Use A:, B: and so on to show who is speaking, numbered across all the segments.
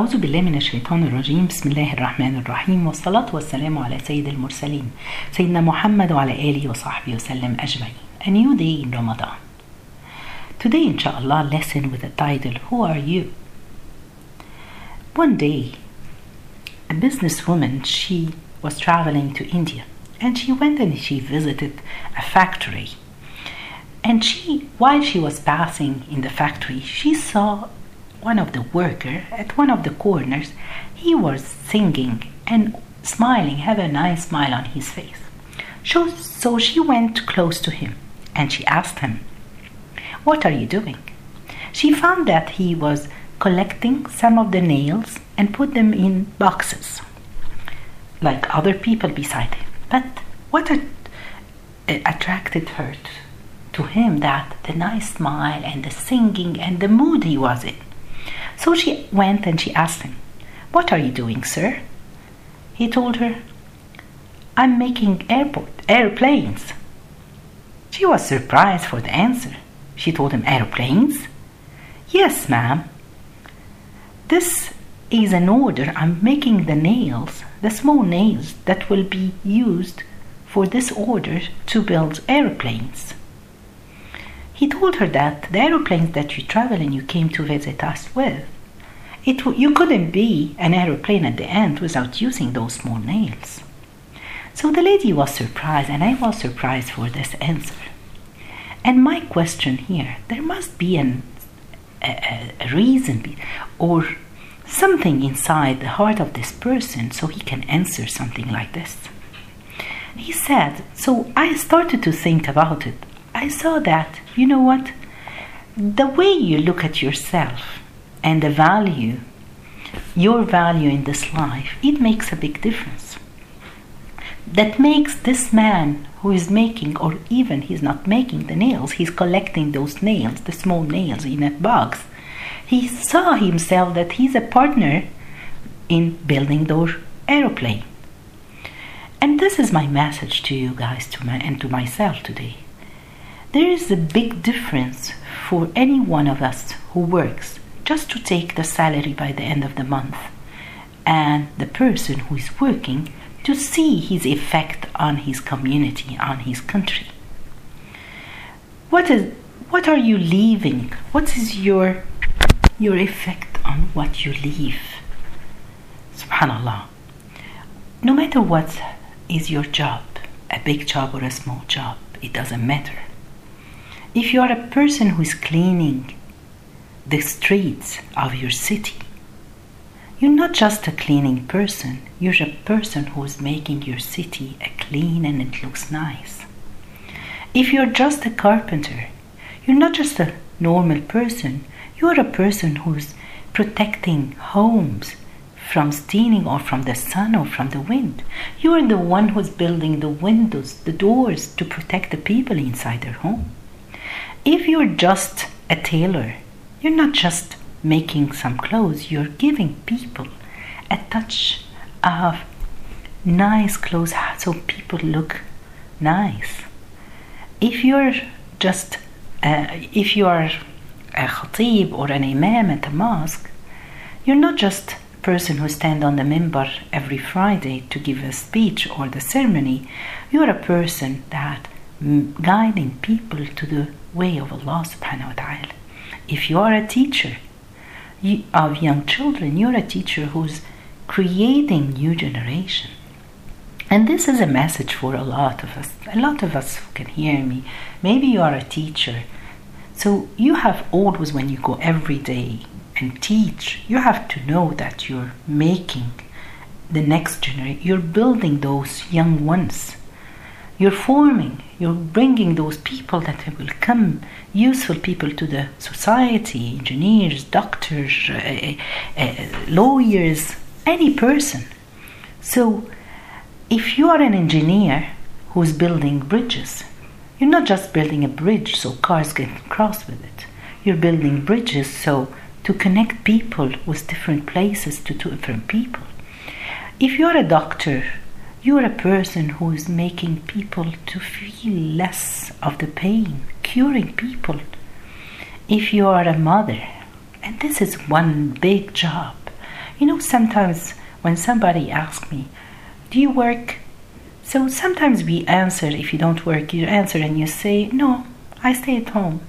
A: أعوذ بالله من الشيطان الرجيم بسم الله الرحمن الرحيم والصلاة والسلام على سيد المرسلين سيدنا محمد وعلى آله وصحبه وسلم أجمعين A new day in Ramadan Today inshallah lesson with the title Who are you? One day a businesswoman she was traveling to India and she went and she visited a factory and she while she was passing in the factory she saw one of the worker at one of the corners he was singing and smiling have a nice smile on his face. So, so she went close to him and she asked him what are you doing? She found that he was collecting some of the nails and put them in boxes like other people beside him. But what uh, attracted her to him that the nice smile and the singing and the mood he was in so she went and she asked him, What are you doing, sir? He told her, I'm making airport airplanes. She was surprised for the answer. She told him, Airplanes? Yes, ma'am. This is an order. I'm making the nails, the small nails that will be used for this order to build airplanes. He told her that the aeroplanes that you travel and you came to visit us with, it, you couldn't be an aeroplane at the end without using those small nails. So the lady was surprised, and I was surprised for this answer. And my question here there must be an, a, a reason or something inside the heart of this person so he can answer something like this. He said, So I started to think about it. I saw that, you know what? The way you look at yourself and the value, your value in this life, it makes a big difference. That makes this man who is making, or even he's not making the nails, he's collecting those nails, the small nails in a box. He saw himself that he's a partner in building those aeroplane. And this is my message to you guys to my, and to myself today. There is a big difference for any one of us who works just to take the salary by the end of the month and the person who is working to see his effect on his community, on his country. What is what are you leaving? What is your your effect on what you leave? Subhanallah. No matter what is your job, a big job or a small job, it doesn't matter. If you are a person who is cleaning the streets of your city, you're not just a cleaning person, you're a person who is making your city a clean and it looks nice. If you're just a carpenter, you're not just a normal person, you're a person who's protecting homes from stealing or from the sun or from the wind. You are the one who's building the windows, the doors to protect the people inside their home. If you're just a tailor, you're not just making some clothes, you're giving people a touch of nice clothes so people look nice. If you're just, uh, if you are a khatib or an imam at a mosque, you're not just a person who stand on the minbar every Friday to give a speech or the ceremony. You're a person that guiding people to the way of Allah subhanahu wa ta'ala. If you are a teacher you, of young children, you're a teacher who's creating new generation. And this is a message for a lot of us. A lot of us who can hear me. Maybe you are a teacher. So you have always, when you go every day and teach, you have to know that you're making the next generation, you're building those young ones you're forming, you're bringing those people that will come, useful people to the society, engineers, doctors, uh, uh, lawyers, any person. So, if you are an engineer who's building bridges, you're not just building a bridge so cars can cross with it. You're building bridges so to connect people with different places to different people. If you're a doctor you're a person who is making people to feel less of the pain, curing people. If you are a mother, and this is one big job, You know, sometimes when somebody asks me, Do you work? So sometimes we answer, if you don't work, you answer and you say, No, I stay at home.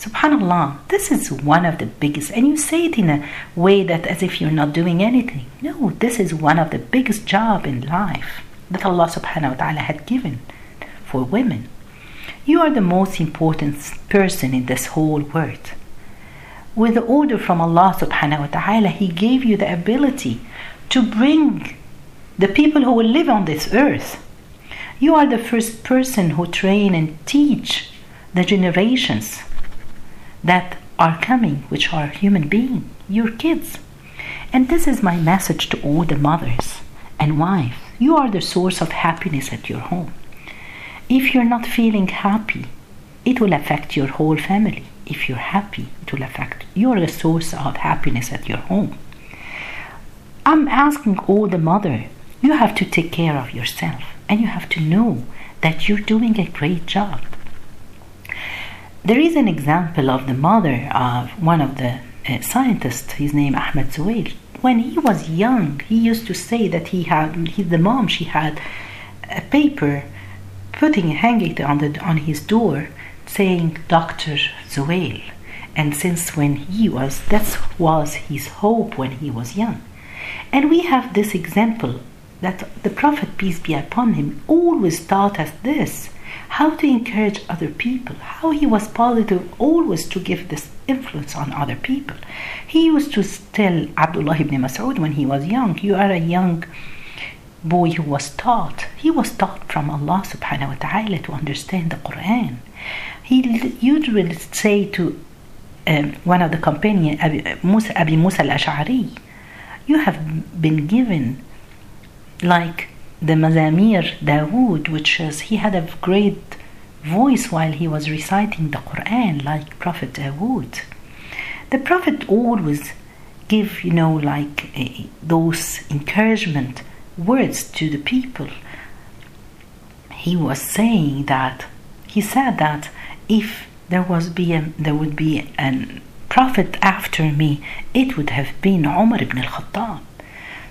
A: Subhanallah, this is one of the biggest, and you say it in a way that as if you're not doing anything. No, this is one of the biggest job in life that Allah subhanahu wa ta'ala had given for women. You are the most important person in this whole world. With the order from Allah subhanahu wa ta'ala, He gave you the ability to bring the people who will live on this earth. You are the first person who train and teach the generations that are coming, which are human beings, your kids. And this is my message to all the mothers and wives. You are the source of happiness at your home. If you're not feeling happy, it will affect your whole family. If you're happy, it will affect you're the source of happiness at your home. I'm asking all the mother, you have to take care of yourself and you have to know that you're doing a great job. There is an example of the mother of one of the uh, scientists, his name Ahmed Zewail. When he was young, he used to say that he had, he, the mom, she had a paper putting, hanging on, the, on his door saying Dr. Zewail. And since when he was, that was his hope when he was young. And we have this example that the Prophet, peace be upon him, always taught us this how to encourage other people, how he was positive always to give this influence on other people. He used to tell Abdullah ibn Mas'ud when he was young, You are a young boy who was taught. He was taught from Allah subhanahu wa ta'ala to understand the Quran. He usually say to um, one of the companions, Musa, Abi Musa al-Ash'ari, you have been given like the Mazamir Dawood, which is he had a great voice while he was reciting the Quran, like Prophet Dawood. The Prophet always give, you know, like those encouragement words to the people. He was saying that he said that if there was be a, there would be a prophet after me, it would have been Umar ibn al-Khattab.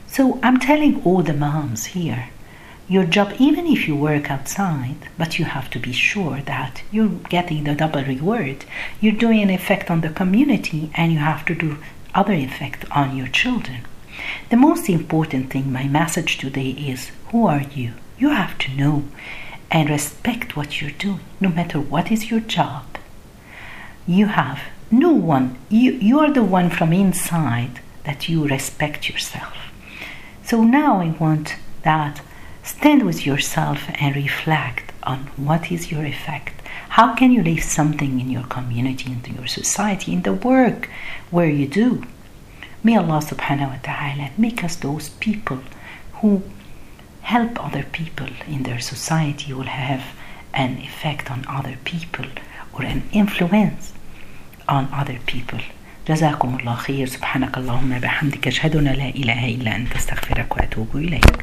A: So I'm telling all the moms here your job, even if you work outside, but you have to be sure that you're getting the double reward. You're doing an effect on the community and you have to do other effect on your children. The most important thing, my message today is who are you? You have to know and respect what you're doing, no matter what is your job. You have no one, you, you are the one from inside that you respect yourself. So now I want that Stand with yourself and reflect on what is your effect. How can you leave something in your community, in your society, in the work where you do? May Allah subhanahu wa ta'ala make us those people who help other people in their society, will have an effect on other people or an influence on other people. جزاكم الله خير سبحانك اللهم بحمدك أشهد أن لا إله إلا أنت استغفرك وأتوب إليك